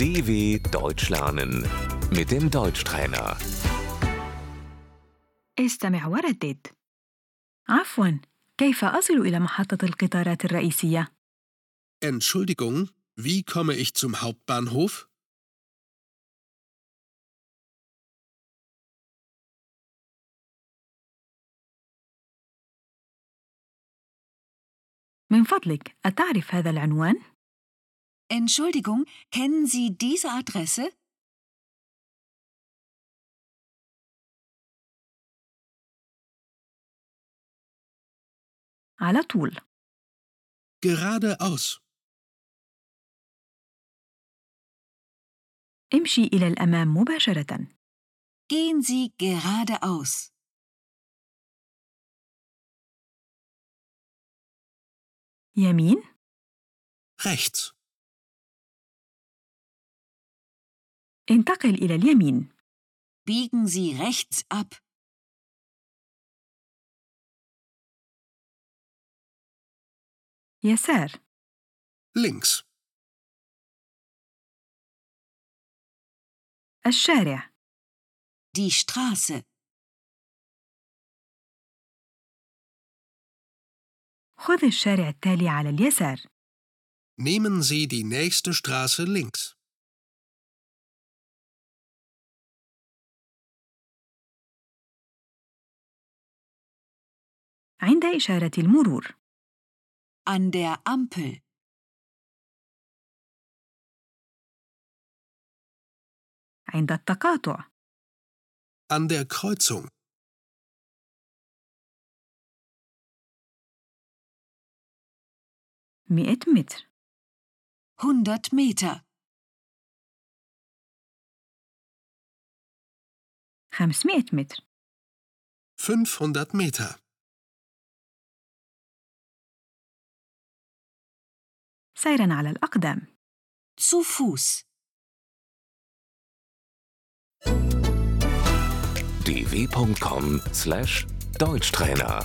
DW Deutsch lernen mit dem Deutschtrainer. استمع وردد. عفواً، كيف أصل إلى محطة القطارات الرئيسية؟ Entschuldigung, wie komme ich zum Hauptbahnhof? من فضلك، أتعرف هذا العنوان؟ Entschuldigung, kennen Sie diese Adresse? على طول. Geradeaus. امشي إلى الأمام مباشرة. Gehen Sie geradeaus. يمين، Rechts. انتقل إلى اليمين. Biegen Sie rechts ab. يسار، Links. الشارع، Die Straße. خذ الشارع التالي على اليسار. Nehmen Sie die nächste Straße links. عند إشارة المرور. An der Ampel. عند التقاطع. An der Kreuzung. مئة متر. 100 Meter. خمسمائة متر. 500 Meter. سيرا على الأقدام. سوفوس dv.com/deutschtrainer